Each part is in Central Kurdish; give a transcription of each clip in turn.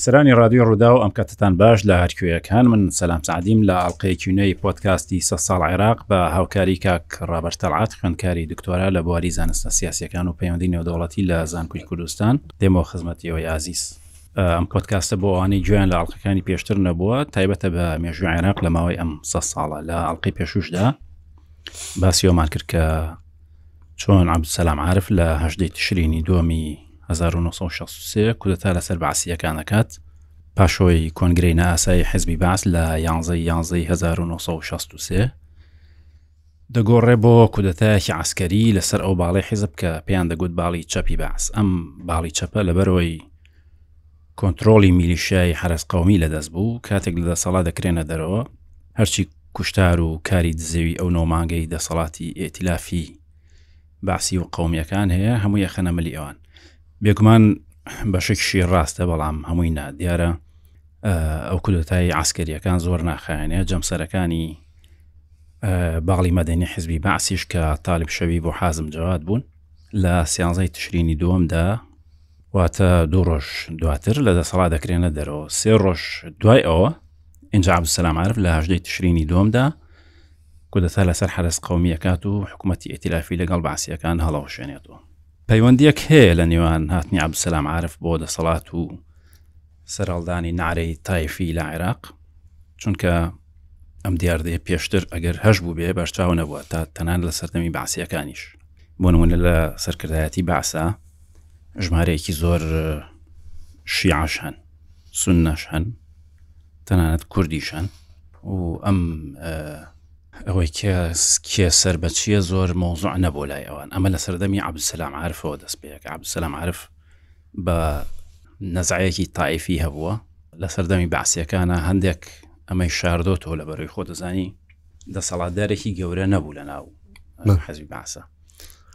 بیسەرانی رادیۆ ڕوودا و ئەم کاتتان باش لە هەرکوێیەکان من سەسلام سعدیم لە ئەڵلقەیەکیونەی پۆتکاستی سە ساڵ عێراق بە هاوکاری کاک ڕابەرتەلعات خوێندکاری دکتۆرا لە بواری زانستە سیاسەکان و پەیوەندی نێودەوڵەتی لە زانکۆی کوردستان دێمەوە خزمەتی ئێوەی ئازیز. ئەم پۆدکاستە بۆ ئەوانەی گوێیان لە ئەڵلقەکانی پێشتر نەبووە، تایبەتە بە مێژووی عێراق لە ماوەی ئەم سە ساڵە لە ئەڵلقەی پێشووشدا باسی ئەومان کرد کە چۆن عەبدسەلام عارف لە هەژدەی تشرینی دووەمی 1963 کودەتا لەسەر بەعسییەکان دەکات پاشۆی کۆنگرەی ناسایی حزبی باس لە یانزەی یانزەی 1963 دەگۆڕێ بۆ کودەتایەکی عەسکەری لەسەر ئەو باڵەی حیزب کە پێیان دەگوت باڵی چەپی بەعس ئەم باڵی چەپە لەبەرەوەی کۆنتترۆلی میلیشای حرس قومی لەدەست بوو کاتێک لە دەسەڵا دەکرێنە دەرەوە هەرچی کوشتار و کاری دزێوی ئەو نۆمانگەی دەسەڵاتی ئێتیلافی باسی و قومیەکان هەیە هەموو یەخەنە ملی ئەوان بێگومان بەشێکشی ڕاستە بەڵام هەمووی نا دیارە ئەو کودەتای ئاسکەریەکان زۆر ناخایەنە جەمسەرەکانی باڵی مەدەنی حزبی بەعسیش کە تاالب شەوی بۆ حازم جواد بوون لە سیانزای تشرینی دووەمدا واتە دوو ڕۆژ دواتر لە دەسەڵا دەکرێنە دەرەوە سێ ڕۆژ دوای ئەوە ئینجا عبدسلام عرف لە هەژدەی تشرینی دووەمدا کودەتا لەسەر حرس قومیەکات و حکوومەتتی ئەتیلافی لەگەڵ بەعسیەکان هەڵەوەشێنێتەوە پەیوەندیەک هەیە لە نێوان هاتنی عبدسلام عرف بۆ دەسەڵات و سەرهەڵدانی نەعرەی تایفی لە عێراق چونکە ئەم دیاردەیە پێشتر ئەگەر هەش بوو بێ باشچاو نەبووە تا تەنان لە سەردەمی باسیەکانیش بۆ نمونە لە سەرکردایەتی باسە ژمارەیەکی زۆر شیعش هەن سنەش هەن تەنانەت کوردیشان و ئەم ئەوەی کێ سەر بە چییە زۆر مۆزوع نەبوو لای ئەوان ئەمە لە سەردەمی عبدسلام عرفەوە دەست پێەکە عبدسلام عرف بە نەزعەیەکی تائیفی هەبووە لە سەردەمی بەعسیەکانە هەندێک ئەمەی شاردۆ تۆ لە بەرەوەی خۆ دەزانی دەسەڵاتدارێکی گەورە نەبوو لە ناو حەزی باسە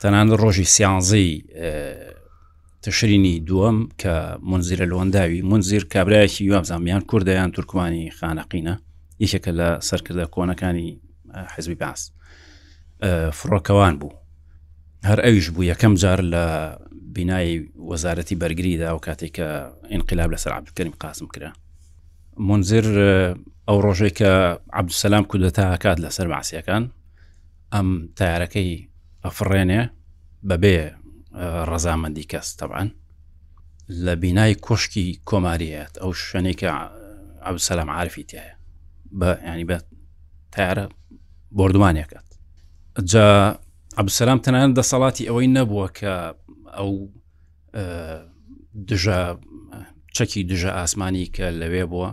تەنان ڕۆژی سیانزی تشرینی دووەم کە منزیرە لۆنداوی منزیر کابراایکی یوابزانامیان کوردیان تورکمانی خانەقینە یەکێکە لە سەرکردە کۆنەکانی حزبی باس فڕۆکەوان بوو هەر ئەویش بوو یەکەم جار لە بینای وەزارەتی بەرگریدا و کاتێک کە ئینقلاب لەسەر عبدکەریم قاسم کرا منزر ئەو ڕۆژێک کە عبدسەسلام کودەتا هاکات لەسەر ماسیەکان ئەم تارەکەی ئەفڕێنێ بەبێ ڕەزامەندی کەس تەبان لە بینای کۆشکی کۆماریەت ئەو شوێنێکە عبدسەلام عرفی تایە بە ینی بە تارە بردومانەکەت جا عبدسلام تەنان دەسەڵاتی ئەوەی نەبووە کە ئەو دژە چەکی دژە ئاسمانی کە لەوێ بووە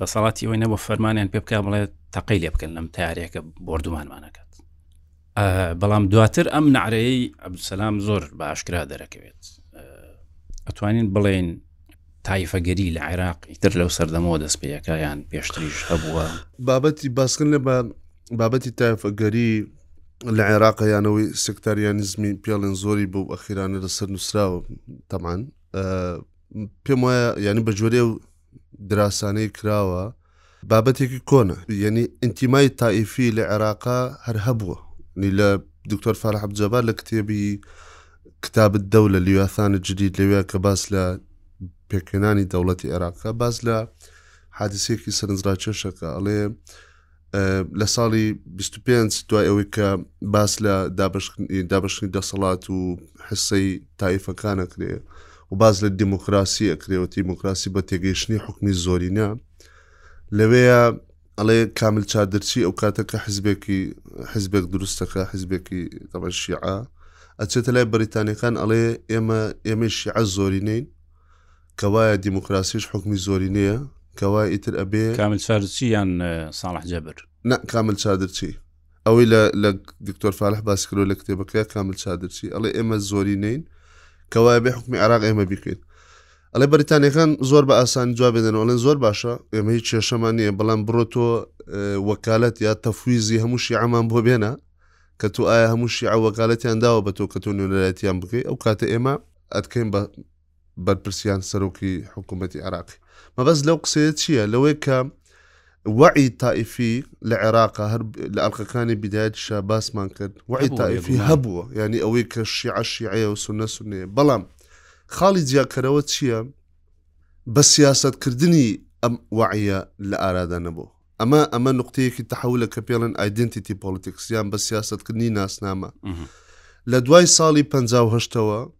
دەسەڵاتی ئەوەی نەبوو فەرمانیان پێ بکە بڵێت تەقی لێ بکەن لەم تارێکە بردومانمانەکەت بەڵام دواتر ئەم نعرەیە عبدسلام زۆر باشکرا دەرەکەوێت ئەتوانین بڵێن تایفەگەری لە عێراق ئیتر لەو سەردەمەوە دەست پێەکە یان پێشتریش هەبووە بابەتی باسکن لە بە بابەتی تایفەگەری لە عێراقە یانەوەی سکتاریانزمی پێڵێن زۆری بۆ ئەخیرانە لەسەر نووسراوە تەمان پێم وایە یعنی بە جۆرێ و دراسانەی کراوە بابەتێکی کۆنە یعنی ئینتیمای تائیفی لە عێراقا هەر هەبووە نی لە دکتۆر فەرح عبدجەبار لە کتێبی کتابت دەولە لیواسانە جدید لەوێ کە باس لە پێکهێنانی دەوڵەتی عێراقە باس لە حادسێکی سەرنجڕاکێشەکە ئەڵێ لە ساڵی 25 دوای ئەوەی کە باس لە دابشتنی دابشتنی دەسەڵات و حسەی تایفەکانە کرێ و باس لە دیموکراسی ئەکرێ و دیموکراسی بە تێگەیشتنی حکومی زۆرینە لەوەیە ئەڵێ کامل چادرچی ئەو کاتە کە حزبێکی حزبێک دروستەکە حزبێکی دەڵە شیعە ئەچێتە لای بەریتانەکان ئەڵێ ئێمە ئێمە شیعە زۆرینەین کەوایە دیموکراسیش حکومی زۆرینەیە کەوا ئیتر ئەبێ کامل چادرچی یان ساڵح جەبر نە کامل چادرچی ئەوەی لە لە دکتۆر فالح باس کرۆ لە کتێبەکە کامل چادرچی ئەڵێ ئێمە زۆری نین کەوایە بێ حکومی عراق ئێمە بیکەین ئەڵێ بەریتانەکان زۆر بە ئاسان جواب بدەنەوەڵێن زۆر باشە ئێمە هیچ کێشەمان نییە بەڵام بڕۆ تۆ وەکالەت یا تەفویزی هەموو شیعمان بۆ بێنە کە تو ئایا هەموو شیع وەکالەتیان داوە بە تۆ کە تۆ نوێنەرەتیان بکەیت ئەو کاتە ئێمە ئەتکەین بە بەرپرسیان سەرۆکی حکوومەتی عێراقی. مەبەست لەو قسەیە چییە؟ لەوەیە کە وەعی تائیفی لە عێراقا هەر لە ئەڵلقەکانی بیدایەتیشا باسمان کرد وەعی تائیفی هەبووە ینی ئەوەی کە شیعە شیعەیە و سنە سنەیە بەڵام خاڵی جیاکەرەوە چییە؟ بە سیاستکردنی ئەم وعە لە ئارادا نەبوو ئەمە ئەمە نقطەیەکی تحولە کە پێڵن ئایدنتیتی پۆلیتیکسیان بە سیاستکردنی ناسنامە لە دوای ساڵی 1950ەوە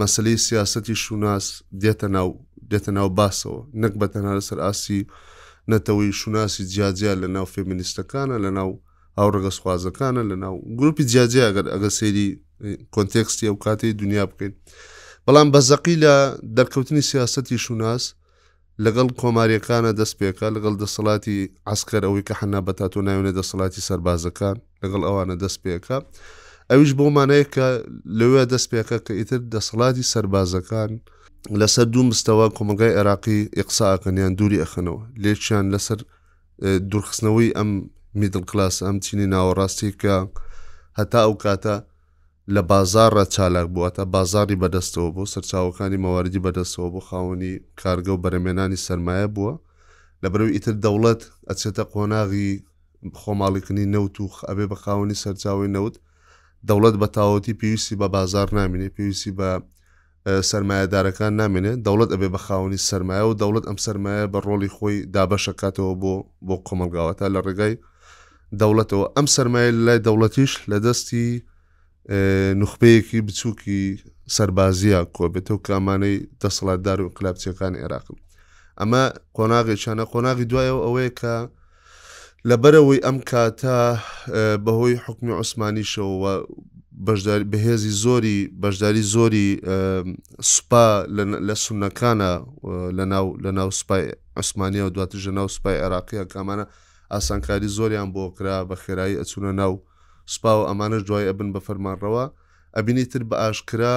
مەسەلەی سیاسەتی شوناس دێتە ناو دێتە ناو باسەوە نەک بە تەنها لەسەر ئاسی نەتەوەی شوناسی جیاجیا لە ناو فێمینیستەکانە لە ناو ئاو ڕگەزخوازەکانە لە ناو گروپی جیاجیا ئەگەر ئەگە سەیری کۆنتێکستی ئەو کاتی دنیا بکەین بەڵام بە زەقی لە دەرکەوتنی سیاسەتی شوناس لەگەڵ کۆماریەکانە دەست پێکا لەگەڵ دەسەڵاتی عسکەر ئەوەی کە حەنا بە تاتۆ ناوێنە دەسەڵاتی سەربازەکان لەگەڵ ئەوانە دەست پێکە ئەویش بۆ مانەیە کە لەوێ دەست پێکە کە ئیتر دەسەڵاتی سەربازەکان لەسەر دوو مستەوە کۆمەگای عێراقی ئقساکەنیان دووری ئەخەنەوە لێکیان لەسەر دوورخستنەوەی ئەم میدل کلاس ئەم چینی ناوەڕاستی کە هەتا ئەو کاتە لە بازاڕ چالاک بوو، واتە بازاڕی بەدەستەوە بوو، سەرچاوەکانی مەواردی بەدەستەوە بوو، خاوەنی کارگە و بەرەمێنانی سەرمایە بووە، لەبەرئەوەی ئیتر دەوڵەت ئەچێتە قۆناغی خۆماڵیکردنی نەوت و ئەبێ بە خاوەنی سەرچاوەی نەوت، دەوڵەت بە تاوەتی پێویستی بە بازاڕ نامینێ، پێویستی بە. سەرمایەدارەکان نامێنێ، دەوڵەت ئەبێ بە خاوەنی سەرمایە و دەوڵەت ئەم سەرمایە بە ڕۆڵی خۆی دابەش ئەکاتەوە بۆ بۆ کۆمەڵگا واتە لە ڕێگای دەوڵەتەوە ئەم سەرمایە لە لای دەوڵەتیش لە دەستی نوخبەیەکی بچووکی سەربازیە کۆبێتەوە کامانەی دەسەڵاتدار و قلابچیەکان عێراقم ئەمە قۆناغێکیانە قۆناغی دوایەوە ئەوەیە کە لەبەرئەوەی ئەم کاتە بەهۆی حوکمی عوسمانیشەوە و بەشداری بەهێزی زۆری بەشداری زۆری سوپا لە سونەکانە لەناو لەناو سوپای عوسمانیەوە دواتر ژە ناو سوپای عێراقیە کامانە ئاسانکاری زۆریان بۆ کرا بە خێرایی ئەچونە ناو سوپاوە ئەمانەش دوای ئەبن بە فەرمانڕەوە ئەبینی تر بە ئاشکرا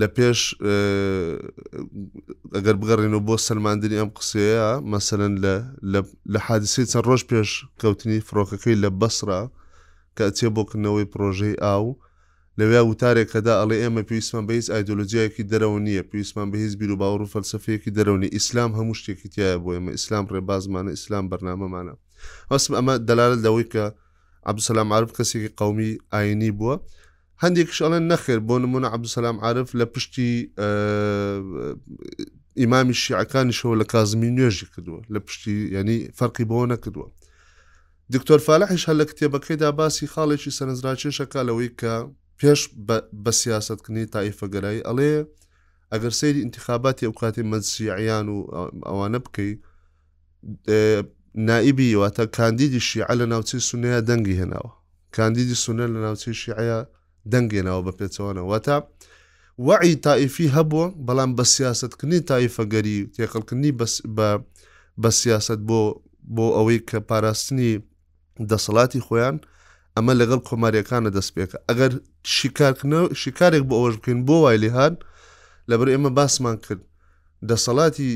لە پێش ئەگەر بگەڕێنەوە بۆ سەلماندنی ئەم قسەیە مەسەن لە لە حادسی چەند ڕۆژ پێش کەوتنی فڕۆکەکەی لە بەسرا کە ئەچێ بۆکردنەوەی پرۆژەی ئاو لەوێ وتارێکەدا ئەڵێ ئێمە پێویستمان بە هیچ ئایدۆلۆژیایەکی دەرەوە نییە پێویستمان بە هیچ بیر و باوەڕ و فەلسفەیەکی دەرەونی ئیسلام هەموو شتێکی تایە بۆ ئێمە ئیسلام ڕێبازمانە ئیسلام بەرنامەمانە ئەسم ئەمە دەلالت لەوەی کە عبدسلام عرب کەسێکی قومی ئاینی بووە هەندێکیش ئەڵێن نەخێر بۆ نمونە عبدسلام عرف لە پشتی ئیمامی شیعەکانیشەوە لە کازمی نوێژی کردووە لە پشتی ینی فەرقی بۆ نەکردووە دکتۆر فالحش هەر لە کتێبەکەیدا باسی خاڵێکی سەرنجراکێشەکە لەوەی کە پێش بە سیاستکننی تایفەگەرایی ئەڵێ ئەگەر سەیری انتخاباتی ئەو کاتی مەسیعیان و ئەوانە بکەیت نائیبی واتە کاندیدی شیعە لە ناوچەی سونەیە دەنگی هێناوە کاندیدی سونە لە ناوچەی شیعەیە دەنگێناوە بە پێچەوانەوە تا وعی تائیفی هەبووە بەڵام بە سیاستکردنی تایفەگەری تێکەڵکردنی بە بە سیاست بۆ بۆ ئەوەی کە پاراستنی دەسەڵاتی خۆیان ئەمە لەگەڵ کۆماریەکانە دەست پێکە ئەگەر شیکارکردنەوە شیکارێک بۆ ئەوەش بکەین بۆ وای لێهان لەبەر ئێمە باسمان کرد دەسەڵاتی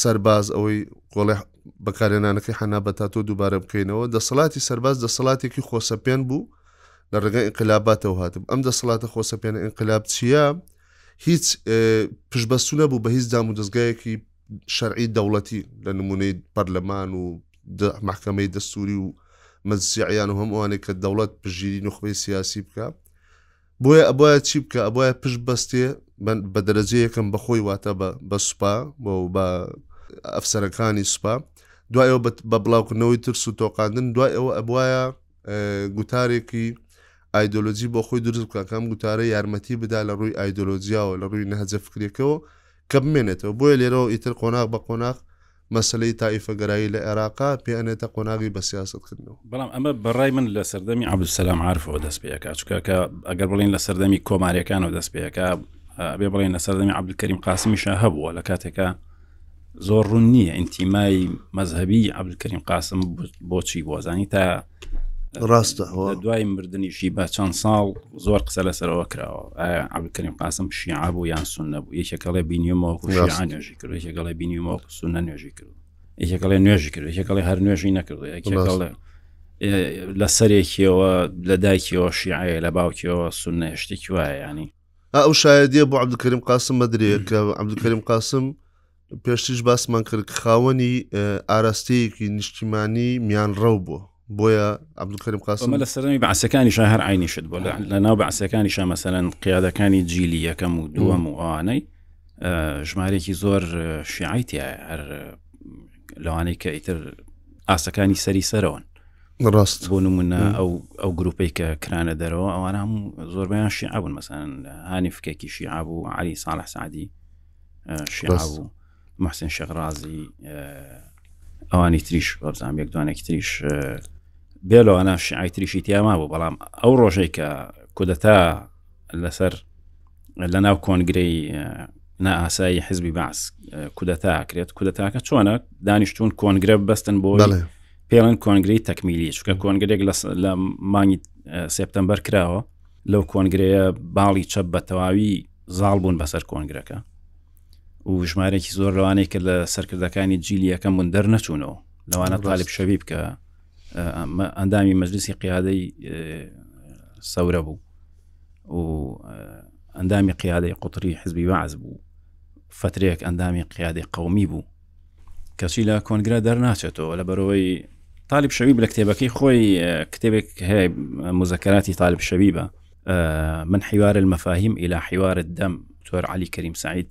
سەرباز ئەوەی گۆڵێ بەکارێنانەکەی حەنابەتا تۆ دووبارە بکەینەوە دەسەڵاتی سەرباز دەسەڵاتێکی خۆسەپێن بوو لە ڕێگەی ئینقلاباتەوە هاتم ئەم دەسەڵاتە خۆسەپێنە ئینقلاب چییە هیچ پشبەستو نەبوو بە هیچ دام و دەستگایەکی شەرعی دەوڵەتی لە نمونەی پەرلەمان و مەحکەمەی دەستوری و مەزسیعیان و هەم ئەوانێک کە دەوڵەت پژیری نخبەی سیاسی بکە بۆیە ئەبە چی بکە ئەبە پشت بەستێ بە دەرەجە یەکەم بەخۆی واتە بە سوپا بە ئەفسەرەکانی سوپا دوایەوە بە بڵاوکردنەوەی ترس و تۆقاندن دوای ئەوە ئەبواە گوتارێکی ئایدۆلۆجی بۆ خۆی دروست بکە کەم گوتارە یارمەتی بدا لە ڕووی ئایدۆلۆژیاوە لە ڕووی نەهجە فکرێکەوە کە بمێنێتەوە بۆیە لێرەوە ئیتر قۆناغ بە قۆناغ مەسەلەی تائیفەگەرایی لە عێراقا پێ ئەنێتە قۆناغی بە سیاست کردنەوە. بەڵام ئەمە بەڕای من لە سەردەمی عەبدولسەلام عارفەوە دەست پێ ئەکا چونکە کە ئەگەر بڵێین لە سەردەمی کۆماریەکانەوە دەست پێ ئەکا بێ بڵێن لە سەردەمی عەبدولکەریم قاسمیشە هەبووە لە کاتێکا زۆر ڕوون نییە ئینتیمای مەذهبی عەبدولکەریم قاسم بۆچی بۆ زانی تا ڕاستە دوای مردنیشی بە چەند ساڵ زۆر قسە لەسەرەوە کراوە عبدکەریم قاسم شیعە بوو یان سون نەبوو یەکێکەڵێ بینیمەوە نوێژی کرد یەکێکەڵێ بینیمەوە سونە نوێژی کرد یەکێکەڵێ نوێژی کرد یەکێکەڵێ هەر نوێژی نەکردو یەکێکەڵێ لە سەرێکیەوە لە دایکیەوە شیعەیە لە باوکیەوە سونە هشتێکی وایە ینی ئەو شایدیە بۆ عبدکەریم قاسم مەدرێت کە عبدکەریم قاسم پێشتریش باسمان کرد خاوەنی ئاراستەیەکی نیشتیمانی میانڕەو بوو بۆیە عبدکەرم قاسمە لە سەرمی بەعسەکانی شە هەر عینیشت بۆ لە ناو بەعسەکانی شە مەسەەن قیادەکانی جیلی یەکەم و دووەم و ئەوانەی ژمارێکی زۆر شیعیتە هەر لەوانەی کە ئیتر ئاسەکانی سەری سەرەوەن ڕاست بۆ نمونە ئەو ئەو گروپەی کە کرانە دەرەوە ئەوان هەموو زۆربیان شیعبوون مەسەن هاانی فکێکی شیعبوو علی ساڵح سعدی شێبوو محسن شەغرازی ئەوانی تریش بەزانام یەک دوانێکی تریش بێلەوەنا شعی تریشی تیاما بوو بەڵام ئەو ڕۆژێک کە کودەتا لەسەر لە ناو کۆنگرەی نائاسایی حزبی باس کودەتاکرێت کودەتاکە چۆنە دانیشتون کۆنگرە بەستن بۆ پێڵەن کۆنگری تەکمیلی چکە کۆنگرێک لە مانگی سپتمبەر کراوە لەو کۆنگرەیە باڵی چەپ بە تەواوی زاڵ بوون بەسەر کۆنگرەکە و ژمارێکی زۆر لەوانەیە کە لە سەرکردەکانی جیلی یەکەم بوون دەرنەچوونەوە لەوانە تاالب شەوی بکە ئەندامی مەجلسی قیادەی سەورە بوو و ئەندامی قیادەی قوتری حزبی واز بوو فترێک ئەندامی قیادی قومی بوو کەچی لە کۆنگرا دەرناچێتەوە لە بەرەوەی تاالب شەوی بلە کتێبەکەی خۆی کتێبێک هەیە مزەکەراتی تاالب شەوی بە من حیوار المەفاهیم ئیلا حیوارت دەم تۆر علی کەریم سعید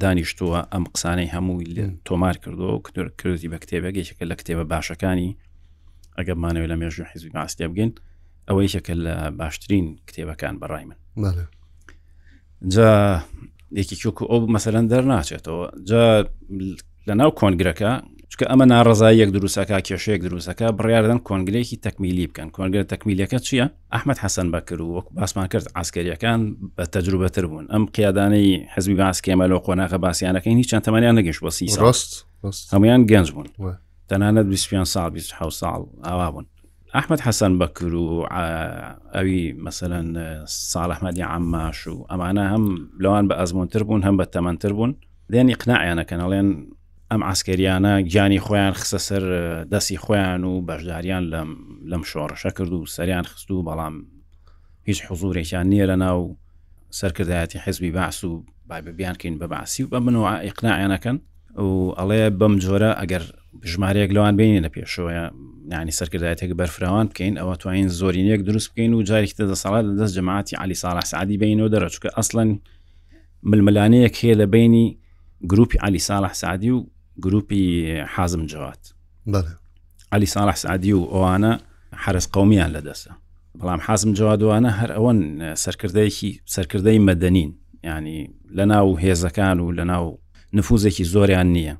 دانیشتووە ئەم قسانەی هەموو تۆمار کردو کردی بە کتێبێک یەکێکە لە کتێبە باشەکانی ئەگەر مانەوە لە مێژوو حیزبی باستێ بگەین ئەوە یەکێکە لە باشترین کتێبەکان بەڕای من جا یەکێکی وەکو ئەو مەسەرەن دەرناچێتەوە جا لە ناو کۆنگرەکە چکە ئەمە ناڕزاییەک دروستەکە کێشەیەک دروستەکە بڕاردن کۆنگرێکی تەکمیلی بکەن کۆنگرە تەکمیلەکە چییە ئەحمد حەسەن بەکر و وەک باسمان کرد ئاسکەریەکان بە تەجروبەتر بوون ئەم قیادانەی حزبی باسکێمە لەو قۆناغە باسییانەکەی هیچ چەند تەمانیان نەگەشت بەسی ڕاست هەمویان گەنج بوون تەنانەت 25 سال 26 ساڵ ئاوا بوون ئەحمەد حەسەن بەکر و ئەوی مەسەەن ساڵحمەدی عماش و ئەمانە هەم لەوان بە ئەزمونتر بوون هەم بە تەمەندتر بوون دێنی قناعیانەکەن ئەڵێن ئەم ئاسکەریانە گیانی خۆیان خسە سەر دەستی خۆیان و بەشداریان لەم لەم شۆڕشە کرد و سەریان خست و بەڵام هیچ حزورێکیان نییە لە ناو سەرکردایەتی حزبی باس و بابیانکەین بە باسی و بە منەوە ئیقناعیانەکەن و ئەڵێ بەم جۆرە ئەگەر ژمارەیەک لەوان بینی لە پێشەوەە نانی سەرکردایەتێک بەرفراوان بکەین ئەوە توانین زۆرینەیەک دروست بکەین و جارێکی تە دەسەڵات لە دەست جەماعتی علی ساڵ سعدی بینەوە دەرەچکە ئەسڵەن ململانەیەک هەیە لە بینی گروپی علی ساڵح سعدی و گروپی حازم جوات علی ساڵح سعدی و ئەوانە حرس قومیان لە دەستە بەڵام حازم جوادوانە هەر ئەوەن سەرکردەیەکی سەرکردەی مەدەنین ینی لە ناو هێزەکان و لە ناو نفوزێکی زۆریان نییە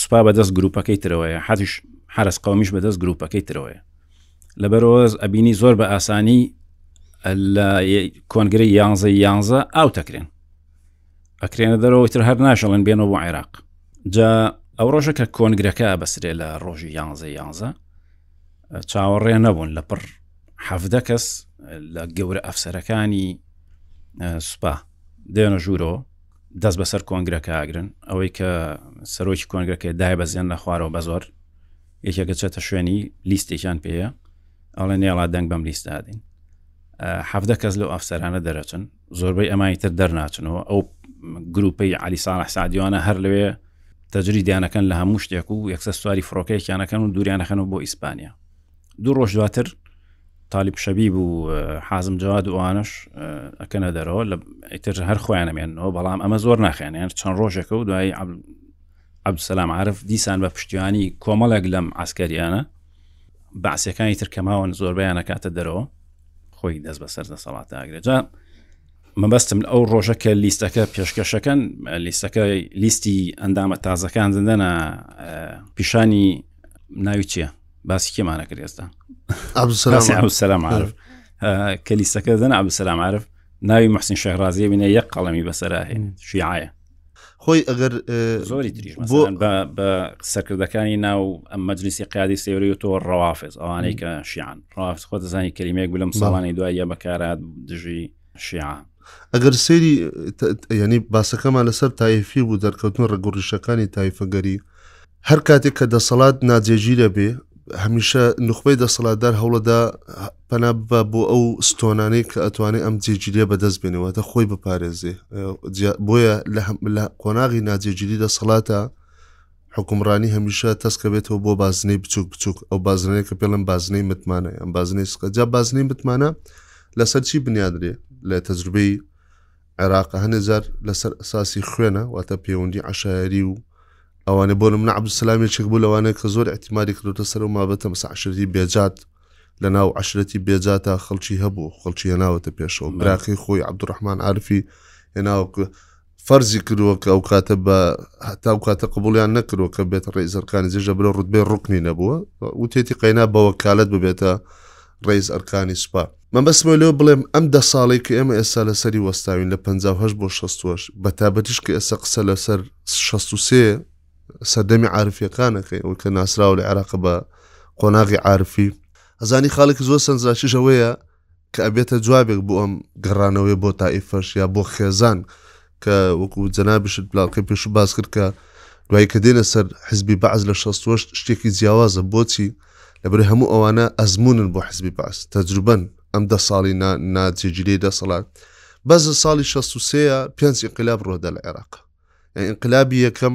سوپا بەدەست گروپەکەی ترەوەیە حەفش حرس قومیش بەدەست گروپەکەی ترەوەیە لەبەرۆز ئەبینی زۆر بە ئاسانی لە کۆنگری یانزە یانزە ئاو تەکرێن ئەکرێنە دەرەوە تر هەر ناشڵن بێنەوە بۆ عێراق جا ئەو ڕۆژە کە کۆنگرەکە بەسرێ لە ڕۆژی یانزە یانزە چاوەڕێ نەبوون لە پڕ حەفدە کەس لە گەورە ئەفسەرەکانی سوپا دێنە ژوورەوە دەست بەسەر کۆنگرەکە ئاگرن ئەوەی کە سەرۆکی کۆنگرەکە دای بەزیێن لە خوارەوە بە زۆر یەکێکە چێتە شوێنی لیستێکیان پێەیە ئەڵێ نێڵا دەنگ بەم لیستادین حەفدە کەس لەو ئەفسەرانە دەرەچن زۆربەی ئەمانی تر دەرناچنەوە ئەو گروپەی علی ساڵح سعدیوانە هەر لەوێ تەجری دیانەکەن لە هەموو شتێک و یەکسە سواری فڕۆکەیەکیانەکەن و دوریانەکەن و بۆ ئیسپانیا دوو ڕۆژ دواتر تاالب شەبی بوو حازم جواد وانش ئەکەنە دەرەوە لە ئیتر هەر خۆیانەمێنەوە بەڵام ئەمە زۆر ناخێن یان چەند ڕۆژێکە و دوایی عبدسلام عرف دیسان بە پشتیوانی کۆمەڵێک لەم ئاسکەریانە باسیەکانی ترکەماون زۆربیان نکاتە دەرەوە خۆی دەست بەسەر دەسەڵات ئاگرێت جا مەبەستم ئەو ڕۆژە کە لیستەکە پێشکەشەکەن لیستەکە لیستی ئەندامە تازەکان دەدەنا پیشانی ناوی چییە باسی کێمانە کرد ئێستا سلام عرف کەلیسەکە دەن عبد سلام عرف ناوی محسین شەهرازیە بینە یەک قەڵەمی بەسەرا هەیە شیعاە خۆی ئەگەر زۆری تریش بۆ بە سەرکردەکانی ناو ئەم مەجلیسی قیادی سێوری و تۆ ڕوافز ئەوانەی کە شیان ڕاست خۆ دەزانی کللیمێک بلم ساڵانی دوایە بەکارات دژی شیعە. ئەگەر سەیری ینی باسەکەمان لەسەر تایفی بوو دەرکەوتن ڕگوڕیشەکانی تایفەگەری هەر کاتێک کە دەسەڵات ناجێگیرە بێ هەمیشە نخبەی دەسەڵاتدار هەوڵەدا پەنا بە بۆ ئەو ستۆنانەی کە ئەتوانێت ئەم جێگیریە بەدەست بێنەوەتە خۆی بپارێزێ بۆیە لە قۆناغی ناجێگیری دەسەڵاتە حوکمڕانی هەمیشە تەسکەبێتەوە بۆ بازنەی بچوک بچوک ئەو بازنەیە کە پێڵم بازنەی متمانە یان بازنەی سقە جا بازنەی متمانە لەسەر چی بنیادرێ لە تەجربەی عێراق هەنێ جار لەسەر ئەساسی خوێنە واتە پەیوەندی عشایری و ئەوانە بۆ منە عبدسلامی چێک بوو لەوانەیە کە زۆر احتیماری کردوتە سەر و مابەتە مەسعشری بێجات لە ناو عشرەتی بێجاتا خەڵکی هەبوو خەڵکی هێناوەتە پێشەوە براقی خۆی عبدڕحمان عرفی هێناوە فەرزی کردووە کە ئەو کاتە بە هەتا و کاتە قبولیان نەکردوە کە بێت ڕێز ئەرکانی جێژە برە ڕوتبێ ڕکنی نەبووە و تێتی قەینا بەوە کالت ببێتە ڕێز ئەرکانی سوپا مەبەستمە لێ بڵێم ئەم دە ساڵی کە ئێمە ئێستا لەسەری وەستاوین لە 5 بۆ 16 بە تابەتیش کە ئێستا قسە لەسەر 16 سەردەمی عاعرفیەکانەکەی ئەو کە ناسراوە لە عێراق بە قۆناغی عاعرفی هەزانی خاڵێکی زۆر سنجراشیشەوەیە کە ئەبێتە جوابێک بۆ ئەم گەڕانەوەی بۆ تائیفەش یا بۆ خێزان کە وەکو جەنابیشت بلاڵقی پێش و باز کرد کە دوای کە دێنە سەر حزبی بەعز لە 16 شتێکی جیاوازە بۆچی لەبری هەموو ئەوانە ئەزمونن بۆ حزبی باس تەجروبەن ئەم دە ساڵی ناجێگیری دەسەڵات بەز ساڵی 16 پێنج انقلاب ڕۆدا لە عێراق انقلابی یەکەم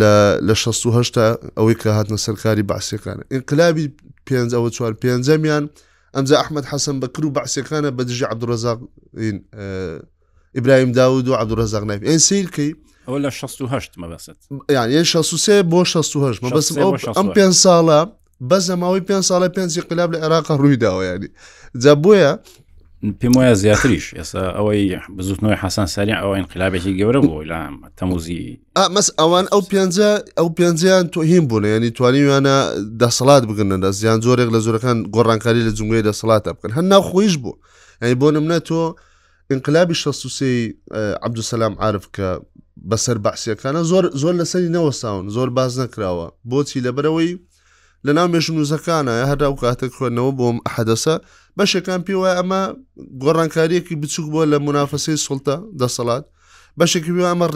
لە لە شەست و هەشت تا ئەوەی کە هاتنە سەرکاری بەعسیەکانە ئینقلابی پێنج ئەوە چوار پێنجەمیان ئەمجا ئەحمد حەسەن بەکر و بەعسیەکانە بە دژی عبدڕزاق ئیبراهیم داود و عبدڕزاق ناف ئێن سیرکەی ئەو لە 16 مەبەست یان 16 بۆ 16 مەبەست ئەم پێ ساڵە بەس لە ماوەی پێ ساڵە پێنج قلاب لە عێراق ڕوویداوە ینی جا بۆیە پێم وایە زیاتریش ئێستا ئەوەی بزوتنەوەی حەسان ساری ئەوە انقلابێکی گەورە بۆ لە تەموزی ئەمەس ئەوان ئەو پێ ئەو پێیان تۆهیم بوون ینی توانیویانە دەسەڵات بگرنە دەست زیان زۆرێک لە زۆرەکان گۆڕانکاری لە جموێ دەسەڵاتە بکەن هەر ناوخۆیش بوو ئەی بۆ نمنە تۆ ئینقلابی شەست و سێی عەبدوسەلام عارف کە بەسەر بەعسیەکانە زۆر زۆر لەسەری نەوەساون زۆر باز نەکراوە بۆچی لەبەرەوەی لە ناو مێژنوزەکانە هەردا و کاتە خوێندنەوە بۆم حەدەسە بەشێکان پێ وایە ئەمە گۆڕانکاریەکی بچوک بووە لە منافەسەی سڵتە دەسەڵات بەشێکی بێ ئەمە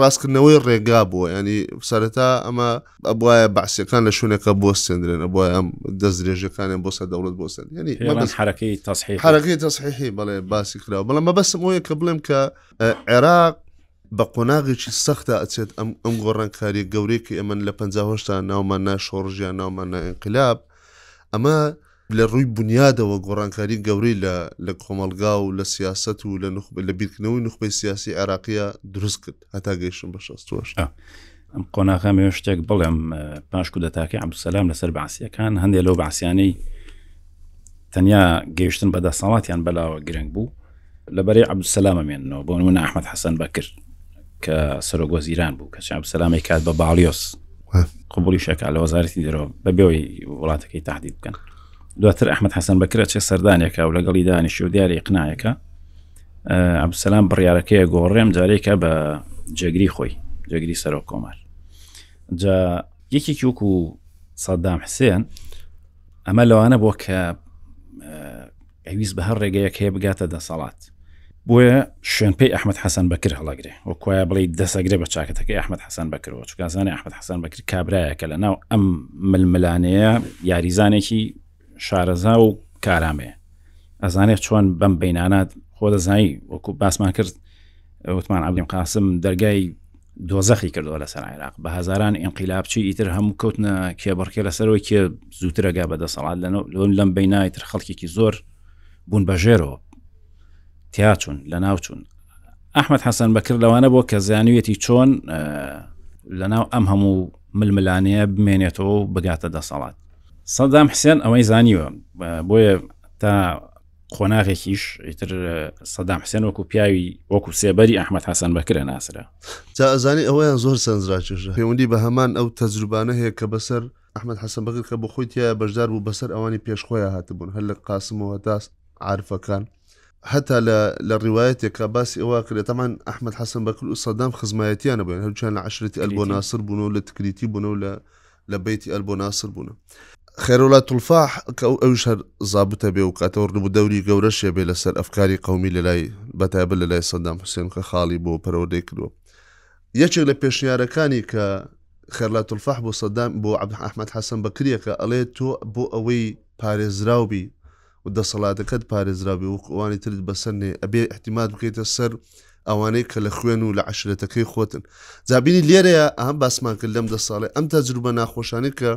ڕاستکردنەوەی ڕێگا بووە ینی سەرەتا ئەمە ئەبواە بەعسیەکان لە شوێنەکە بۆ سندرێن ئەبواە ئەم دەست درێژەکانیان بۆ سەر دەوڵەت بۆ سند ینی حرەکەی تەسحی حرەکەی تەسحی بڵێ باسی کراوە بڵێ مەبەسم بۆیە کە بڵێم کە عێراق بە قۆناغێکی سەختە ئەچێت ئەم ئەم گۆڕانکاری گەورەی کە ئەمن لە پهشتا ناومان ناشۆڕژیان ناومان نائقلاب ئەمە لە ڕووی بونیادەوە گۆڕانکاری گەورەی لە لە کۆمەڵگا و لە سیاسەت و لە نوخبە لە بیرکردنەوەی نوخبەی سیاسی عێراقیە دروست کرد هەتا گەیشتن بە شەست و هەشت. ئەم قۆناغە مێ شتێک بڵێم پاش کودەتاکەی عەبدولسەلام لەسەر بەعسیەکان هەندێک لەو بەعسیانەی تەنیا گەیشتن بە دەسەڵاتیان بەلاوە گرنگ بوو لە بەرەی عەبدولسەلام ئەمێننەوە بۆ نمونە ئەحمەد حەسەن بەکر کە سەرۆک وەزیران بوو کەچ عەبدولسەلامی کات بە باڵیۆس قبولی شەکە لە وەزارەتی دەرەوە بە بێەوەی وڵاتەکەی تهدید بکەن دواتر ئەحمد حەسەن بەکرە چێ سەردانێکە و لەگەڵی دانیشی و دیاری قنایەکە عبسلام بڕارەکەیە گۆڕێم جارێکە بە جێگری خۆی جێگری سەرۆک کۆمار جا یەکێکی وەکو سەددام حسێن ئەمە لەوانە بۆ کە پێویست بە هەر ڕێگەیەک هەیە بگاتە دەسەڵات. بۆیە شوێنپێی ئەحمەد حەسەن بەکر هەڵەگرێ و کوایە بڵێ دەسەگرێ بە چاکەتەکەی ئەحمەد حەسەن بەکرەوە چکازانانی ئەحمەد حەسەن بەکر کابراایە کە لە ناو ئەم ململانەیە یاریزانێکی شارەزا و کارامەیە ئەزانێت چۆن بەم بینانات خۆ دەزایی وەکو باسمان کرد عوتمان عبدیم قاسم دەرگای دۆزەخی کردەوە لەسەر عێراق بە هزاران ئینقلابچی ئیتر هەموو کەوتنە کێبڕکێ لەسەرەوەی کێ زووترەگا بەدەسەڵات لەن لەم بینایتر خەڵکێکی زۆر بوون بەژێرەوە تیاچون لە ناوچون ئەحمد حەسەن بەکرد لەوانە بۆ کە زانویەتی چۆن لەناو ئەم هەموو ململانەیە بمێنێتەوە و بگاتە دەسەڵات سەدام حسێن ئەوەی زانیوە بۆیە تا قۆناغێکیش ئیتر سەدام حسێن وەکو پیاوی وەکو سێبەری ئەحمد حەسەن بەکرە ناسرا جا ئەزانی ئەویان زۆر سنجرا چێژە پەیوەندی بە هەمان ئەو تەجروبانە هەیە کە بەسەر ئەحمد حەسەن بەگر کە بۆ خۆی تایە بەشدار بوو بەسەر ئەوانی پێشخۆیان هاتبوون هەر لە قاسمەوە داست عرفەکان هەتا لە ڕواایەتێکە باسی ئەوە کرێت تەمان ئەحمد حەسەن بەکل و سەدام خزمایەتیانە بێن هەرچیان لە عشرەتی ئەلبۆ ناسر بوون و لە تکریتی بوون و لە لە بیتی ئەل بۆ ناسر بوونە خێرۆلا تولفاح کە ئەو ئەوش هەر زابتە بێ و کاتەوەڕنب و دەوری گەورەشێ بێ لەسەر ئەفکاری قومی لە لای بەتایبە لە لای سەدام حوسێن کە خاڵی بۆ پەرەوەدەی کردووە یەکێک لە پێشنیارەکانی کە خێرلا تولفاح بۆ سەدام بۆ عبد ئەحمد حەسەن بەکریەکە ئەڵێ تۆ بۆ ئەوەی پارێزراوبی و دەسەڵاتەکەت پارێزراوبێ وەکو ئەوانی ترت بەسەر نێ ئەبێ ئیحتیمات بکەیتە سەر ئەوانەی کە لە خوێن و لە عەشرەتەکەی خۆتن جا بینی لێرەیە ئەم باسمان کرد لەم دە ساڵێ ئەم تەجروبە ناخۆشانەی کە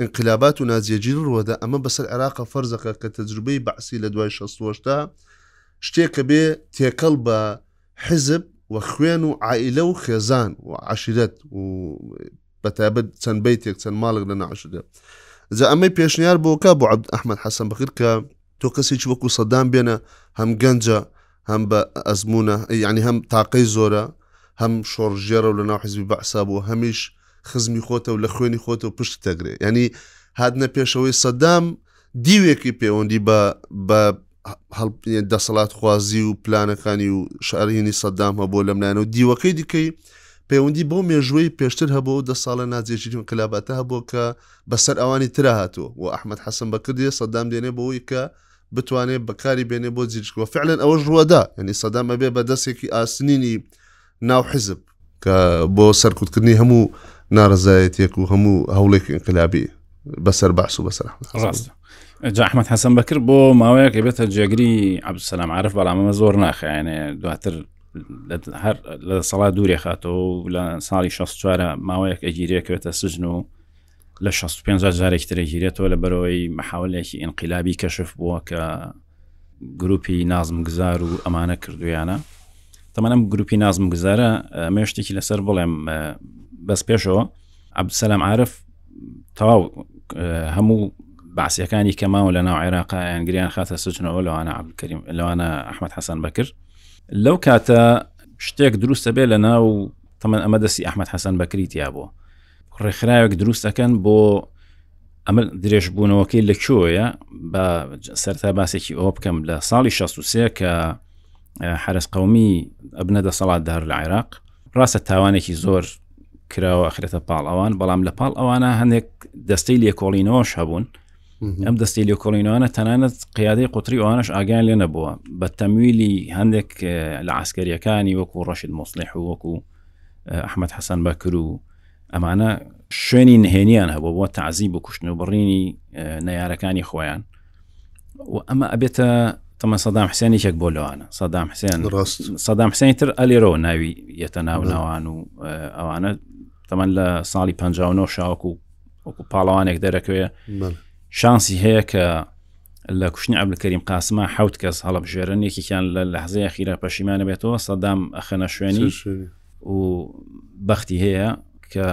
ئینقلابات و ناجێگیر ڕوەدا ئەمە بەسەر عێراقە فەرزەکە کە تەجروبەی بەعسی لە دوای 16 شتێکە بێ تێکەڵ بە حزب و خوێن و عائلە و خێزان و عشرەت و بە تابەت چەند بیتێک چەند ماڵک لە نەعشدا جا ئەمەی پێشنیار بۆ کا بۆ عبد ئەحمد حەسەن بکرد کە تۆ کەسێکی وەکو سەدان بێنە هەم گەنجە هەم بە ئەزمونە یعنی هەم تاقەی زۆرە هەم شۆڕژێرە و لە ناو حزبی بەعسا بوو هەمیش خزمی خۆتە و لە خوێنی خۆتە و پشت تەگرێ ینی هاتنە پێشەوەی سەدام دیوێکی پێوەندی بە بە دەسەڵات خوازی و پلانەکانی و شارهینی سەددام هەبوو لەم لایەن و دیوەکەی دیکەی پەیوەندی بۆ مێژوەی پێشتر هەبوو و دە ساڵە نازێژیری کلاباتە هەبوو کە بەسەر ئەوانی تررا هاتووە و ئەحمد حەسم بەکردێ سەدام دێنێ بۆەوەی کە بتوانێت بەکاری بێنێ بۆ جیرکەوە فعلەن ئەوەش ڕوەدا ینی سەدام ئەبێ بە دەستێکی ئاسنینی ناو حیزب کە بۆ سەرکوتکردنی هەموو نارەزایەتێک و هەموو هەوڵێک انقلابی بەسەر باس و بەسەر ڕاست جاحمد حەسەن بەکر بۆ ماوەیەکە بێتە جێگری عبدسلام عرف بەڵامەمە زۆر ناخیانێ دواتر هەر لە سەڵا دوورێ خاتەوە لە ساڵی 16وارە ماوەیەک ئەگیرێکێتە سژن و لە 65 جارێکترە گیرێتەوە لە بەرەوەی مححاولێکی ئینقلابی کەشف بووە کە گروپی نازم گزار و ئەمانە کردویانە تەمەەم گروپی نازم گزارە مێشتێکی لەسەر بڵێم بەس پێشەوە عبدسەلام عرف تەواو هەموو باسیەکانی کەماوە لە ناو عێراق یانگریان خاتە سچنەوە لەوانە عبدکریم لەوانە ئەحمد حەسەن بەکر لەو کاتە شتێک دروستە بێ لە ناو تەمەەن ئەمە دەستی ئەحمد حەسەن بەکریتیا بوو ڕێکخراوێک دروست ئەەکەن بۆ ئەمە درێژبوونەوەکەی لە کۆیە بە سەرتا باسێکی ئەوە بکەم لە ساڵی 16 کە حرس قومی ئەبنە دەسەڵاتدار لە عێراق ڕاستە تاوانێکی زۆر کراوە ئەخرێتە پاڵ ئەوان بەڵام لە پاڵ ئەوانە هەندێک دەستەی لێکۆڵینەوەش هەبوون ئەم دەستی لێکۆڵینەوەە تەنانەت قیادەی قوتری ئەوانش ئاگیان لێ نەبووە بە تەمویلی هەندێک لە عسکەریەکانی وەکو ڕەشید مۆسلح و وەکو ئەحمەد حەسەن بەکر و ئەمانە شوێنی نهێنیان هەبوو بۆ تعزی بکوشتن و بڕینی نەیارەکانی خۆیان و ئەمە ئەبێتە تەمە سەدام حسێنێکێک بۆ لەوانە سەدام حسێن ڕاست سەدام حسێنی تر ئەلێرەوە ناوی یەتە ناوناوان و ئەوانە تەمان لە ساڵی 59 شاوەکو وەکو پاڵەوانێک دەرەکەوێ شانسی هەیە کە لە کوشتنی عبلکەریم قاسمە حوت کەس هەڵبژێرن یەکێکیان لە لەحزەیە خیرا پەشیمانە بێتەوە سەدام ئەخەنە شوێنی و بەختی هەیە کە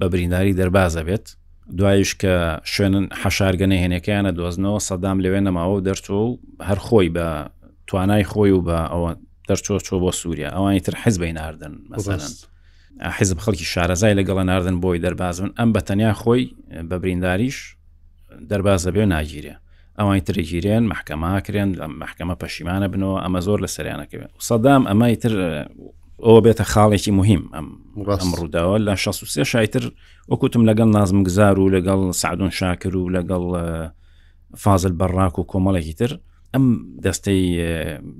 بە برینداری دەربازە بێت دوایش کە شوێنن حەشارگە نەهێنەکەیانە دۆزنەوە سەدام لەوێ نەماوە و دەرچۆ و هەر خۆی بە توانای خۆی و بە ئەوە دەرچۆ چۆ بۆ سووریا ئەوانی تر حەز بەی ناردن مەسەن حیزب خەڵکی شارەزای لەگەڵە ناردن بۆی دەرباز من ئەم بە تەنیا خۆی بە برینداریش دەرباز دەبێ ناگیرێ ئەوانی ترگیرێن محکەماکرێن لە محکەمە پەشیمانە بنەوە ئەمە زۆر لە سەریانەکەوێت سەدام ئەمای تر ئەوە بێتە خاڵێکی مهم ئەم ڕووداوە لە 16 شایتر وەکوتم لەگەڵ نازم گزار و لەگەڵ سعدون شاکر و لەگەڵ فازل بەڕاک و کۆمەڵێکی تر ئەم دەستەی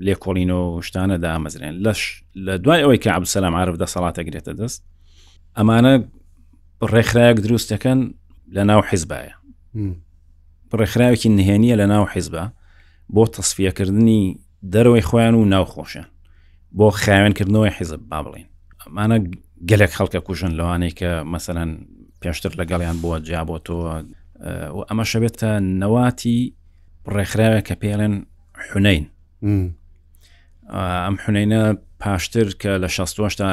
لێکۆڵینەوە شتانە دامەزرێن لەش لە دوای ئەوەی کە عبدسەلام عرف دەسەڵاتە گرێتە دەست ئەمانە ڕێکخراەک دروستەکەن لە ناو حیزبایە ڕێکخراوێکی نهێنیە لە ناو حیزبە بۆ تەسفیەکردنی دەرەوەی خۆیان و ناو خۆشیان بۆ خاوێنکردنەوەی حیزب با بڵین ئەمانە گەلێک خەڵکە کوژن لەوانەیە کە مەسەەن پێشتر لەگەڵیان بووە جیابەوە تۆ ئەمە شەبێتە نەواتی ڕێکخراوێک کە پێڵێن حونین ئەم حونینە پاشتر کە لە 16 تا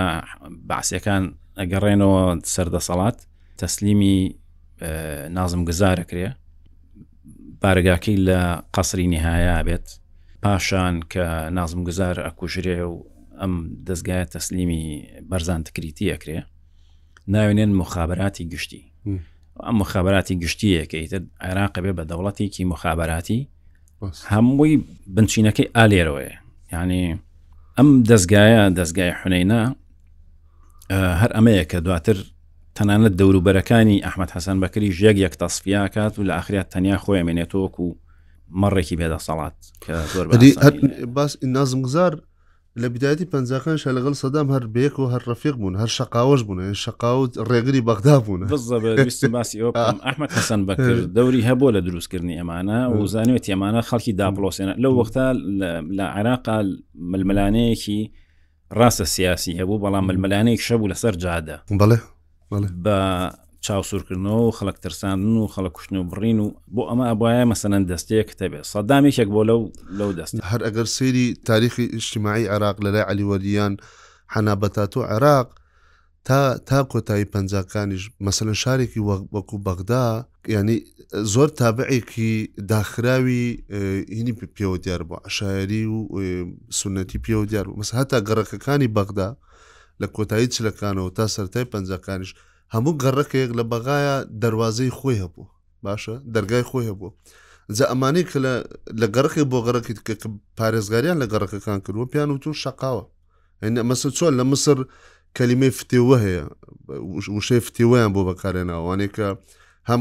باسیەکان ئەگەڕێنەوە سەردەسەڵات تەسلیمی نازم گزارە کرێ بارگاکەی لە قەسری نهایە بێت پاشان کە نازم گزار ئەکوژرێ و ئەم دەستگایە تەسلیمی بەرزان تکریتی ئەکرێ ناوێنێن مخابراتی گشتی ئەم مخابراتی گشتیەکەی تر عێراق بێ بە دەوڵەتێکی مخابراتی هەمووی بنچینەکەی ئالێرەوەیە یعنی ئەم دەستگایە دەستگای حونەینا هەر ئەمەیە کە دواتر تەنانەت دەوروبەرەکانی ئەحمد حەسەن بەکری ژێک یەک تەسفیاکات و لە ئاخرات تەنیا خۆی مێنێتەوەکو مەڕێکی بێدەسەڵات کە زۆر باس نازم گزار لە بدایەتی پەنجاکانشا لەگەڵ سەدام هەر بەیەکەوە هەر ڕەفیق بوون هەر شقاوەش بوون یان شقاوە و ڕێگری بەغدا بوون بزە بە ویستم باسی ئەوە بکەم ئەحمد حەسەن بەکر دەوری هەبوو لە دروستکردنی ئەمانە و زانوێتی ئەمانە خەڵکی داپڵۆسێنە لەو وەختە لە عێراقا ململانەیەکی ڕاستە سیاسی هەبوو بەڵام ململانەیەک شەبوو لەسەر جادە بڵێ بە چاوسورکردنەوە و خەڵک ترساندن و خەڵک کوشتن و بڕین و بۆ ئەمە ئەبواە مەسەەن دەستەیە کتەبێت سەدام یەکێک بۆ لەو لەو دەست هەر ئەگەر سەیری تاریخی ئیشتیماعی عراق لەلای علیوەریان حەنابەتاتۆ عراق تا تا کۆتایی پەنجکانیش مەسەن شارێکی وەکو بەغدا ینی زۆر تابعێکی داخراوی هینی پێوە دیار بوو عشاعری و سنەتی پێوە دیار بوو مەس هەتا گەڕەکەکانی بەغدا لە کۆتایی چلەکانەوە تا سەرەتای پەنجاکانیش هەموو گەڕەکێک لە بەغایا دەروازەی خۆی هەبوو باشە دەرگای خۆی هەبوو جا ئەمانەی کە لە گەڕەکێک بۆ گەڕەکی دیکە کە پارێزگاریان لە گەڕەکەکان کردووە پیان وتون شقاوە هەنە مەسە چۆن لە مسر کەلیمەی فتێوە هەیە وشەی فتێوەیان بۆ بەکارێناوانێکە هەم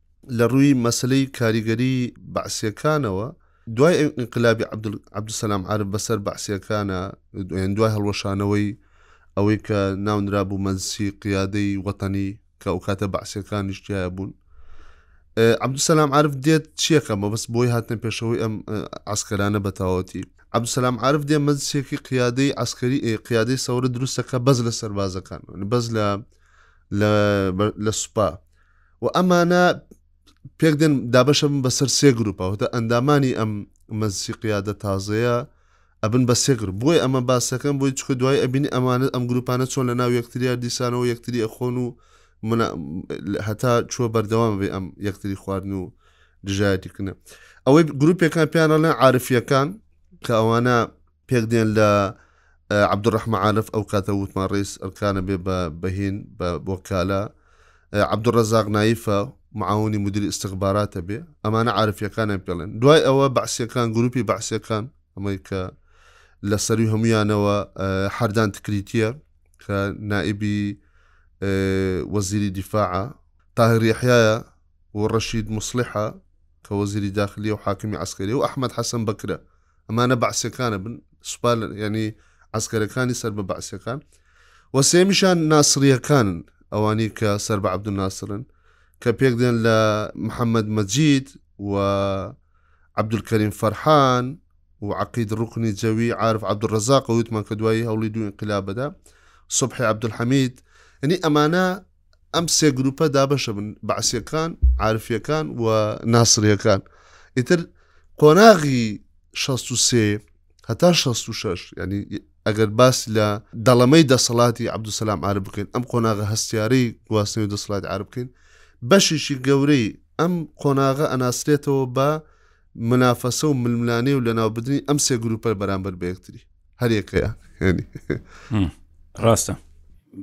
لە ڕووی مەسەلەی کاریگەری بەعسییەکانەوە، دوای ئینقلابی عەبدولسەلام عارف بەسەر بەعسییەکانا، یان دوای هەڵوەشانەوەی ئەوەی کە ناونرابوو مەجلسی قیادەی وەتەنی کە ئەوکاتە بەعسییەکانیش تیایا بوون، عەبدولسەلام عارف دێت چیەکا مەبەست بۆی هاتنە پێشەوەی ئەم عەسکەرانە بەتەواوەتی؟ عەبدولسەلام عارف دێ مەجلسێکی قیادەی عەسکەری قیادەی سەورە دروستەکا بەس لە سەربازەکان، بەس لە لە سوپا، و ئەمانە پێکدێن دابەشە بن بەسەر سێ گروپەوەتە ئەندامانی ئەم مەزسی قیادە تازەیە ئەبن بە سێگر بۆی ئەمە باسەکەم بۆی چکە دوای ئەبینی ئەمانە ئەم گروپانە چۆن لە ناو یەکتریا دیسانەوە یەکتری ئەخۆن و هەتا چووە بەردەوام بێ ئەم یەکتری خواردن و دژایەتیکنە ئەوەی گروپێکان پیانەڵێن عاعرفیەکان کە ئەوانە پێکدێن لە عبدالرحمە عارف ئەو کاتە وتمان ڕیس ئەرکانە بێ بە بەهین بە بۆکالە عبدالرزاق نایفە معاونی مدیری استخباراتە بێ ئەمانە عاعرفەکانیان پێڵێن دوای ئەوە بەعسیەکان گروپی بەعسیەکان ئەمەی کە لە سەروی هەمویانەوە حردان تکریتە کە نائبی وەزیری دیفاعە تاهریحایە و ڕەشید مسلحە کە وەزیری داخلی و حاکمی عسکری و ئەحمد حەسەن بکرە ئەمانە بەعسیەکانە بن سوپا یعنی عسکەرەکانی سەر بە بەعسیەکان و سێمیشان ناسریەکانن ئەوانی کە سەر بە عبدو ناسرن کە پێک دێن لە محەممەد مەجید و عبدولکەریم فەرحان و عقید ڕکنی جەوی عرف عبدڕزاق وتمان کە دوایی هەوڵی دوو انقلابدا صبحی عبدولحەمید ئەنی ئەمانە ئەم سێ گروپە دابەشە بن بەعسیەکان عرفیەکان و ناسریەکان ئیتر قۆناغی 16 هەتا 66 ینی ئەگەر باس لە دەڵەمەی دەسەڵاتی عبدوسلام عرب بکەین ئەم قۆناغە هەستیارەی گواستنەوەی دەسەڵات عرب بکەین بەشیشی گەورەی ئەم قۆناغە ئەناسرێتەوە بە منافەسە و ململانێ و لەناوبدننی ئەم سێ گروپەر بەرامبەر بەکتری هەرێکەیە ڕاستە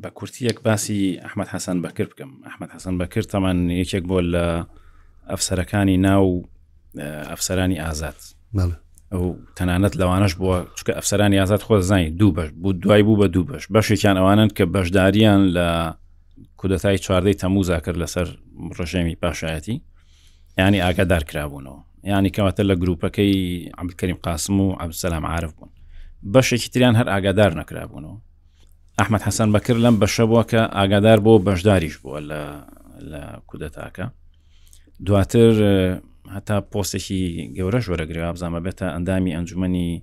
بە کورتیەک باسی ئەحمد حەسەن بەکرد بکەم ئەحمد حەسەن بەکرد تەمان یەکێک بۆ لە ئەفسەرەکانی ناو ئەفسەرانی ئازاد ئەو تەنانەت لەوانش بووە چکە ئەفسەرانی ئازاد خۆ زانانی دوو بەش بوو دوای بوو بە دوو بەش بەشێکیان ئەوانن کە بەشداریان لە کودەتای چواردەی تەموزا کرد لەسەر ڕژێمی پاشایەتی ینی ئاگادار کرابوونەوە ینی کەواتە لە گروپەکەی ئەمکەریم قاسم و ئەمسەسلام عاعرف بوون بەشێکی تریان هەر ئاگادار نەکرابوونەوە ئەحمد حەسەن بەکرد لەم بەشە بووە کە ئاگادار بۆ بەشداریش بووە لە لە کودەتاکە دواتر هەتا پۆستێکی گەورەش وەرەگرێ بزانمە بێتە ئەندامی ئەنجومی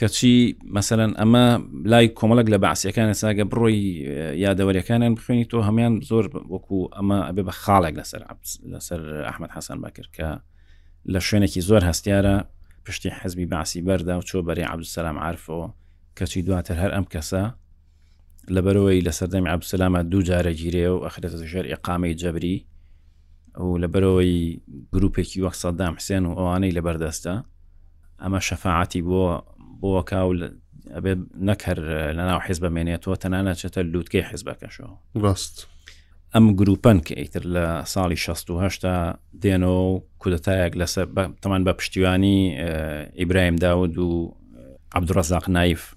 کەچی مەسەەن ئەمە لای کۆمەڵک لە باسیەکان ساگە بڕۆی یادەوەریەکانیان بخوێنی تۆ هەمان زۆر وەکو ئەمە ئەبێ بە خاڵێک لەسەر لەسەر ئەحمد حەسان بەکرد کە لە شوێنێکی زۆر هەستیارە پشتی حەزبی باسی بەردا و چۆ بەری عبدسلام عرفەوە کەچی دواتر هەر ئەم کەسە لەبەرەوەی لە سەردەمی عبدسلامە دوو جارە گیرێ و ئەخرێتە ژێر ئقامەی جەبری و لەبەرەوەی گرروپێکی وەک سەدام حسێن و ئەوانەی لەبەردەستە ئەمە شەفاعاتی بۆ بۆکە و ئەبێت نەکەر لە ناو حیز بمێنێتەوە تەنانە چێتە لووتکەی حیزبەکەشەوە ڕاست ئەم گروپەن کە ئیتر لە ساڵی 16هشتا دێنەوە و کودەتایەک لەسەر تەمان بە پشتیوانی ئیبراهیم داود و عبدڕزاق نایف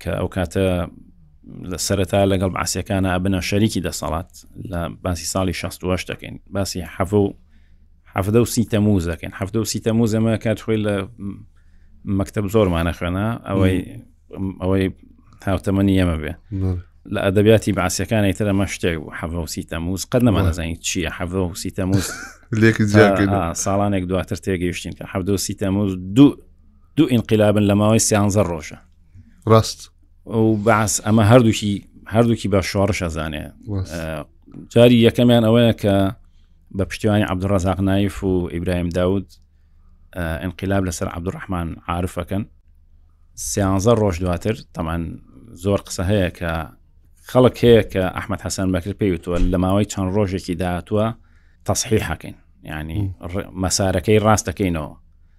کە ئەو کاتە سەرەتا لەگەڵ باسیەکانە ئەبنە شەریکی دەسەڵات لە باسی ساڵی 16 دەکەین باسی حەفە و حەفدە و سی تەموز دەکەین هەفتە و سی تەموز ئەمە کات خۆی لە مەکتب زۆرمانە خوێنا ئەوەی ئەوەی هاوتەمەنی ئەمە بێ لە ئەدەبیاتی باسیەکانی تر ئەمە شتێک بوو حەفە و سی تەموز قەت نەمانەزانین چییە حەفە و سی تەموز ساڵانێک دواتر تێگەیشتین کە حەفدە و سی تەموز دوو دوو ئینقلابن لە ماوەی سیانزە ڕۆژە ڕاست و باس ئەمە هەردووکی هەردووکی بە شۆڕش ئەزانێ جاری یەکەمیان ئەوەیە کە بە پشتیوانی عبدڕزاق نایف و ئیبراهیم داود ئەنقلاب لەسەر عبدڕحمان عاعرفەکەن سیانزە ڕۆژ دواتر تەمان زۆر قسە هەیە کە خەڵک هەیە کە ئەحمد حەسەن بەکر پێی وتووە لە ماوەی چەند ڕۆژێکی داهاتوە تەصحی حەکەین ینی مەسارەکەی ڕاستەکەینەوە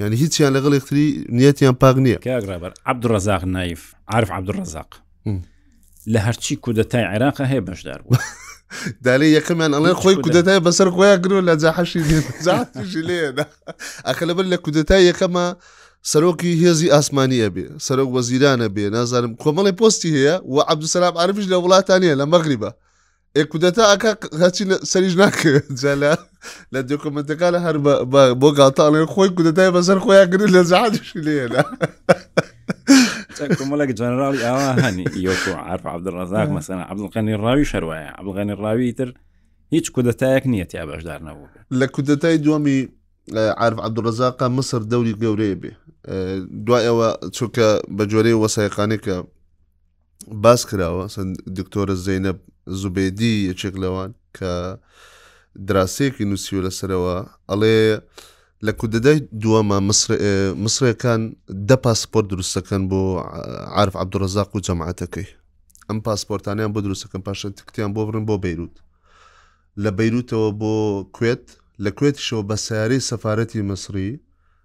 یعنی هیچیان لەگەڵ یەکتری نیەتیان پاک نییە کاک ڕێبەر عەبدوڕەزاق نایف عارف عەبدوڕەزاق لە هەرچی کودەتای عێراق هەیە بەشدار بوو دالێ یەکەمیان ئەڵێ خۆی کودەتای بەسەر خۆیان گرۆ لە جاحشی لێدا ئەخە لەبەر لە کودەتای یەکەمە سەرۆکی هێزی ئاسمانی ئەبێ سەرۆک وەزیرانە بێ نازانم کۆمەڵی پۆستی هەیە و عبدسلام عربش لە وڵاتانە لە مەغریبە ئێ کودەتا ئەکا هەچی لە سەریش ناکەوێت جا لە لە دۆکۆمنتەکان هەر بە- بە- بۆ گاڵتەڵێ خۆی کودەتای بەسەر خۆیان کرد لە زعاجشی لێنا کۆمەڵێک جەنراڵی ئاوا هەنی یۆکو عرف عبدڕزاق مەسەن عبدڵقەنی ڕاوی شەروایە عبڵغەنی ڕاوی تر هیچ کودەتایەک نییە یا بەشدار نەبوو لە کودەتای دووەمی اه، عارف عبدڕزاقا مسر دەوری گەورەیە بێ اه، دوای ئەوە چونکە بە جۆرەی وەسایقانێکە باس کراوە سند دکتۆرە زەینەب زوبێدی یەکێک لەوان کە دراسەیەکی نووسیوە لەسەرەوە ئەڵێ لە کودەدای دووەمە مسرەکان دە پاسپۆرت دروستەکەن بۆ عرف عبدڕزاق و جەماعەتەکەی ئەم پاسپۆرتانیان بۆ دروستەکەم پاشە تکتیان بۆ بڕن بۆ بەیروت لە بەیروتەوە بۆ کوێت لە کوێتیشەوە بە سیارەی سەفاەتی مەسری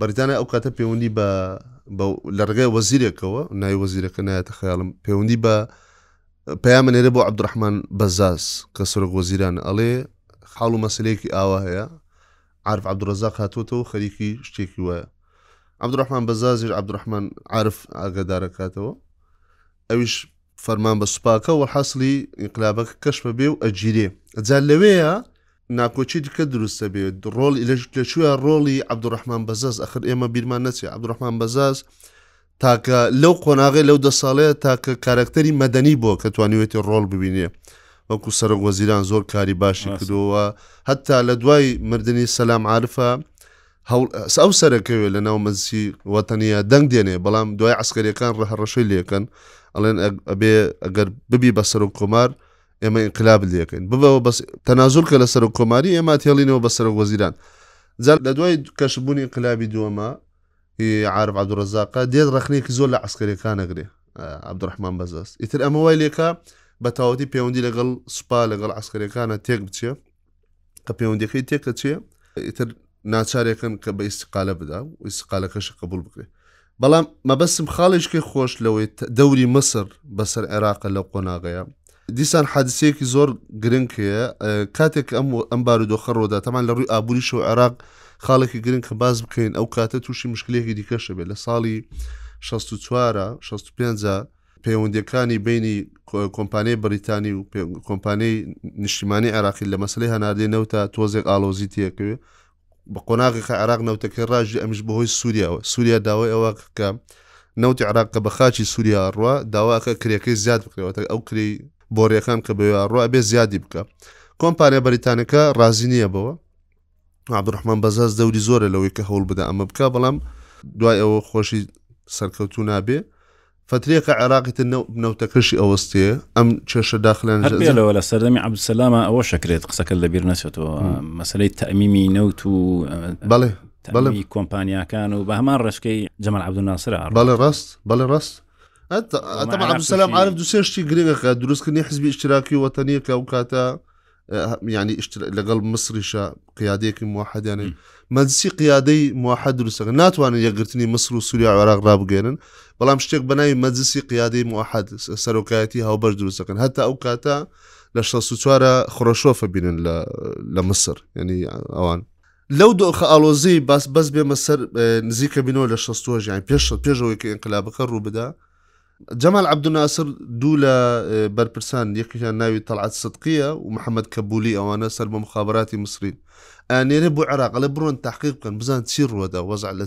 بەریتانیا ئەو کاتە پەیوەندی بە لە ڕگای وەزیرێکەوە ناوی وەزیرەکە نایەتە خەیاڵم پەیوەندی بە پەیامە نێرە بۆ عبدڕحمان بەزاز کە سەرۆک وەزیران ئەڵێ حاڵ و مەسلەیەکی ئاوا هەیە عرف عبدڕزاق هاتووەتەوە خەریکی شتێکی وایە عبدڕحمان بەزازیر عبدڕحمان عرف ئاگادارەکاتەوە ئەویش فەرمان بە سوپاکە و حاصلی ئینقلابەکە کەش بەبێ و ئەگیرێ ئەجار لەوەیە ناکۆکی دیکە دروست دەبێت ڕۆڵی لەچوە ڕۆڵی عبدڕحمان بەزاز ئەخر ئێمە بیرمان نەچێ عبدڕحمان بەزاز تاکە لەو قۆناغی لەو دە ساڵەیە تاکە کارکتەری مەدەنی بۆ کە توانیوێتی ڕۆڵ ببینێ وەکو سەرۆک وەزیران زۆر کاری باشی کردەوە هەتا لە دوای مردنی سەسلام عاعرفە ئەو سەرەکەوێ لە ناو مەزسی وەتەنە دەنگ دێنێ بەڵام دوای عسکەریەکان ڕەهڕەشەی لێکەن ئەڵێن ئەبێ ئەگەر ببی بە سەرۆک کۆمار ئێمە ئینقلاب لەکەین ببەوە بەس تەنازول کە لە سەر کۆماری ئێمە تێڵینەوە بە سەر وەزیران جار لە دوای کەشببوونی انقلابی دووەمە عرب عبدڕزاقا دێت ڕخنێکی زۆر لە عسکەرەکان نەگرێ عبدڕحمان بەزەست ئیتر ئەمە وای لێکە بە تاوەتی پەیوەندی لەگەڵ سوپا لەگەڵ عسکەرەکانە تێک بچێ کە پەیوەندەکەی تێکەچێ ئیتر ناچارێکن کە بە ئیسقالە بدا و ئیسقالەکەش قبول بکرێت بەڵام مەبەسم خاڵێکێ خۆش لەوەی دەوری مسر بەسەر عێراقە لەو قۆناغەیە دیسان حادسەیەکی زۆر گرنگ هەیە کاتێک ئەم ئەم بارودۆخە ڕۆدا تەمان لە ڕووی ئابووری شو عێراق خاڵێکی گرنگ کە باز بکەین ئەو کاتە تووشی مشکلێکی دیکەشە بێت لە ساڵی 16 65 پەیوەندییەکانی بەینی کۆمپانیای بەریتانی و کۆمپانیای نیشتیمانی عێراقی لە مەسلەی هەناردەی نەوتا تۆزێک ئالۆزی تێکەوێت بە قۆناغی کە عراق نەوتەکەی ڕژی ئەمش بەهۆی سووریاوە سووریا داوای ئەوە کە نەوتی عراق کە بە خاچی سووریا ڕوا داواکە کرێەکەی زیاد بکرێتە ئەو کری بۆرەکان کە بەێ ڕوا بێ زیادی بکە کۆمپانیا بەریتانەکە ڕازی نییە بەوە عبدڕحمان بەزاز دەوری زۆرە لەوەی کە هەوڵ بدا ئەمە بکە بەڵام دوای ئەوە خۆشی سەرکەوتو نابێ فترێکە عێراقی تر نەوتەکەشی ئەوەستێ ئەم کێشە داخلیان لەوە لە سەردەمی عبدسەلامە ئەوە شەکرێت قسەکە لە بیر نەچێتەوە مەسلەی تەمیمی نەوت و بەڵێ بەڵێ کۆمپانیاکان و بە هەمان ڕێشکەی جەمال عبدناسرا بەڵێ ڕاست بەڵێ ڕاست عبدسلام عرب دوسێشتی گرنگەکە دروستکردنی حزبی اشتراکی وەتەنیەکە و کاتە ینی لەگەڵ مسریشە قیادێکی موحدیانێ مەجسی قیادەی موحد دروستەکە ناتوانن یەکگرتنی مسر و سووریا عراق ڕابگەێنن بەڵام شتێک بەناوی مەجسی قیادەی موحد سەرۆکایەتی هاوبەش دروستەکەن هەتا ئەو کاتە لە 16وارە خڕۆشۆفە بینن لە مسر ینی ئەوان لەو دۆخە ئالۆزی باس بەس بێمە سەر نزیکە بینەوە لە 16 ژیان پێش پێشەوەی کە ئینقلابەکە ڕوو بدا جەمال عەبدولناسر دوو لە بەرپرسان یەکیان ناوی تەلعەت سدقیە و محەممەد کەبولی ئەوانە سەر بە مخابراتی مسرین ئەنێرێ بۆ عێراق لە بڕۆن تحقیق بکەن بزان چی ڕوەدا وەزع لە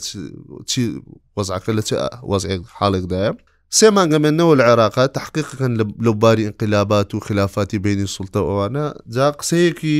وەزعەکە لە چ وەزعێک حاڵێکدایە سێ مانگەمێنەوە لە عێراقا تحقیقەکەن لەو باری انقلابات و خلافاتی بینی سلتە ئەوانە جا قسەیەکی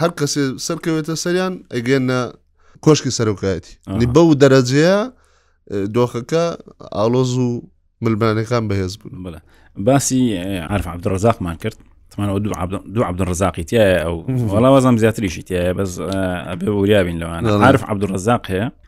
هەر کەسێ سەرکەوێتە سەریان ئەگەێنە کۆشکی سەرۆکایەتی نی بە و دەرەجەیە دۆخەکە ئالۆز و ملمانەکان بەهێز بوون بڵێ باسی عرف عبدڕزاقمان کرد تمانەوە دوو عبدڕزاقی تایە ئەو وڵاوازم زیاتریشی تایە بەس ئەبێ وریابین لەوان عرف عبدڕزاق هەیە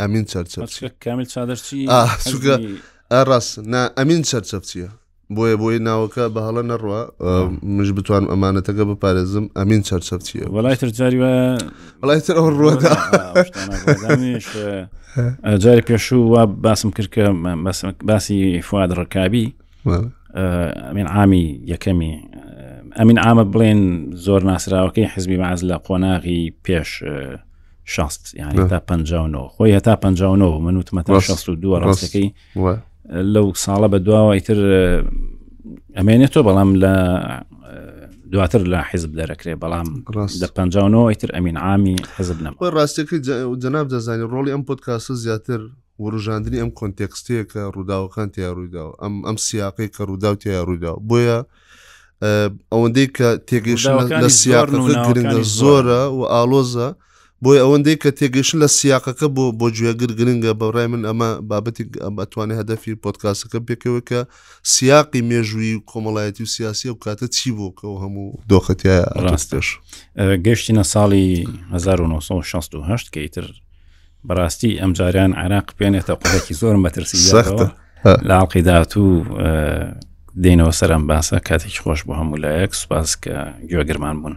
ئەمین چەرچەپچی هەرچکە کامیل چادرچی آه، چونکە حەزی- ئا ڕاست نا ئەمین چەرچەپچیە بۆیە بۆی ناوەکە بە هەڵە نەڕوە مش بتوان ئەمانەتەکە بپارێزم ئەمین چەرچەپچیە وەڵای تر جاری وە بەڵای تر ئەو ڕوەدا جاری پێشوو وا باسم کرد کە م- باسم- باسی فواد ڕکابی ئەمین عامی یەکەمی ئەمین ئامە بڵێن زۆر ناسراوەکەی حزبی باز لە قۆناغی پێش شاست یعنی تا پ خۆی هەتا پ من وتمە تا شست و دووە ڕاستەکەی لەو ساڵە بە دواوای تر ئەمێنێت تۆ بەڵام لە دواتر لە حیزب دەرەکرێ بەڵام لە پ تر ئەمین عامی حزب نەم ڕاستەکەی جناب دەزانانی ڕۆڵی ئەم پۆتکاسە زیاتر وروژاندنی ئەم کۆنتێکستەیە کە ڕووداوەکان تیا ڕوویدا و ئەم ئەم سیاقی کە ڕوودا و تیا ڕوودا بۆیە ئەوەندەی کە تێگەیشتن لە سیاقەکە گرنگە زۆرە و ئالۆزە بۆی ئەوەندەی کە تێگەیشتن لە سیاقەکە بۆ بۆ گوێگر گرنگە بەڕای من ئەمە بابەتی ئەتوانێت هەدەفی پۆتکاسەکە پێکەوە کە سیاقی مێژووی و کۆمەڵایەتی و سیاسی و کاتە چی بووکەەوە هەموو دۆخەتە ڕاستێش گەشتینە ساڵی 1960 کە ئیتر بەڕاستی ئەم جاریان عراق پێێنێتە قوڵێکی زۆر مەترسی سەختە لاڵقی داهاتوو دێنەوە سەرم باسە کاتێکی خۆش بۆ هەموو لایەک سوپاس کە گوێگرمان بوون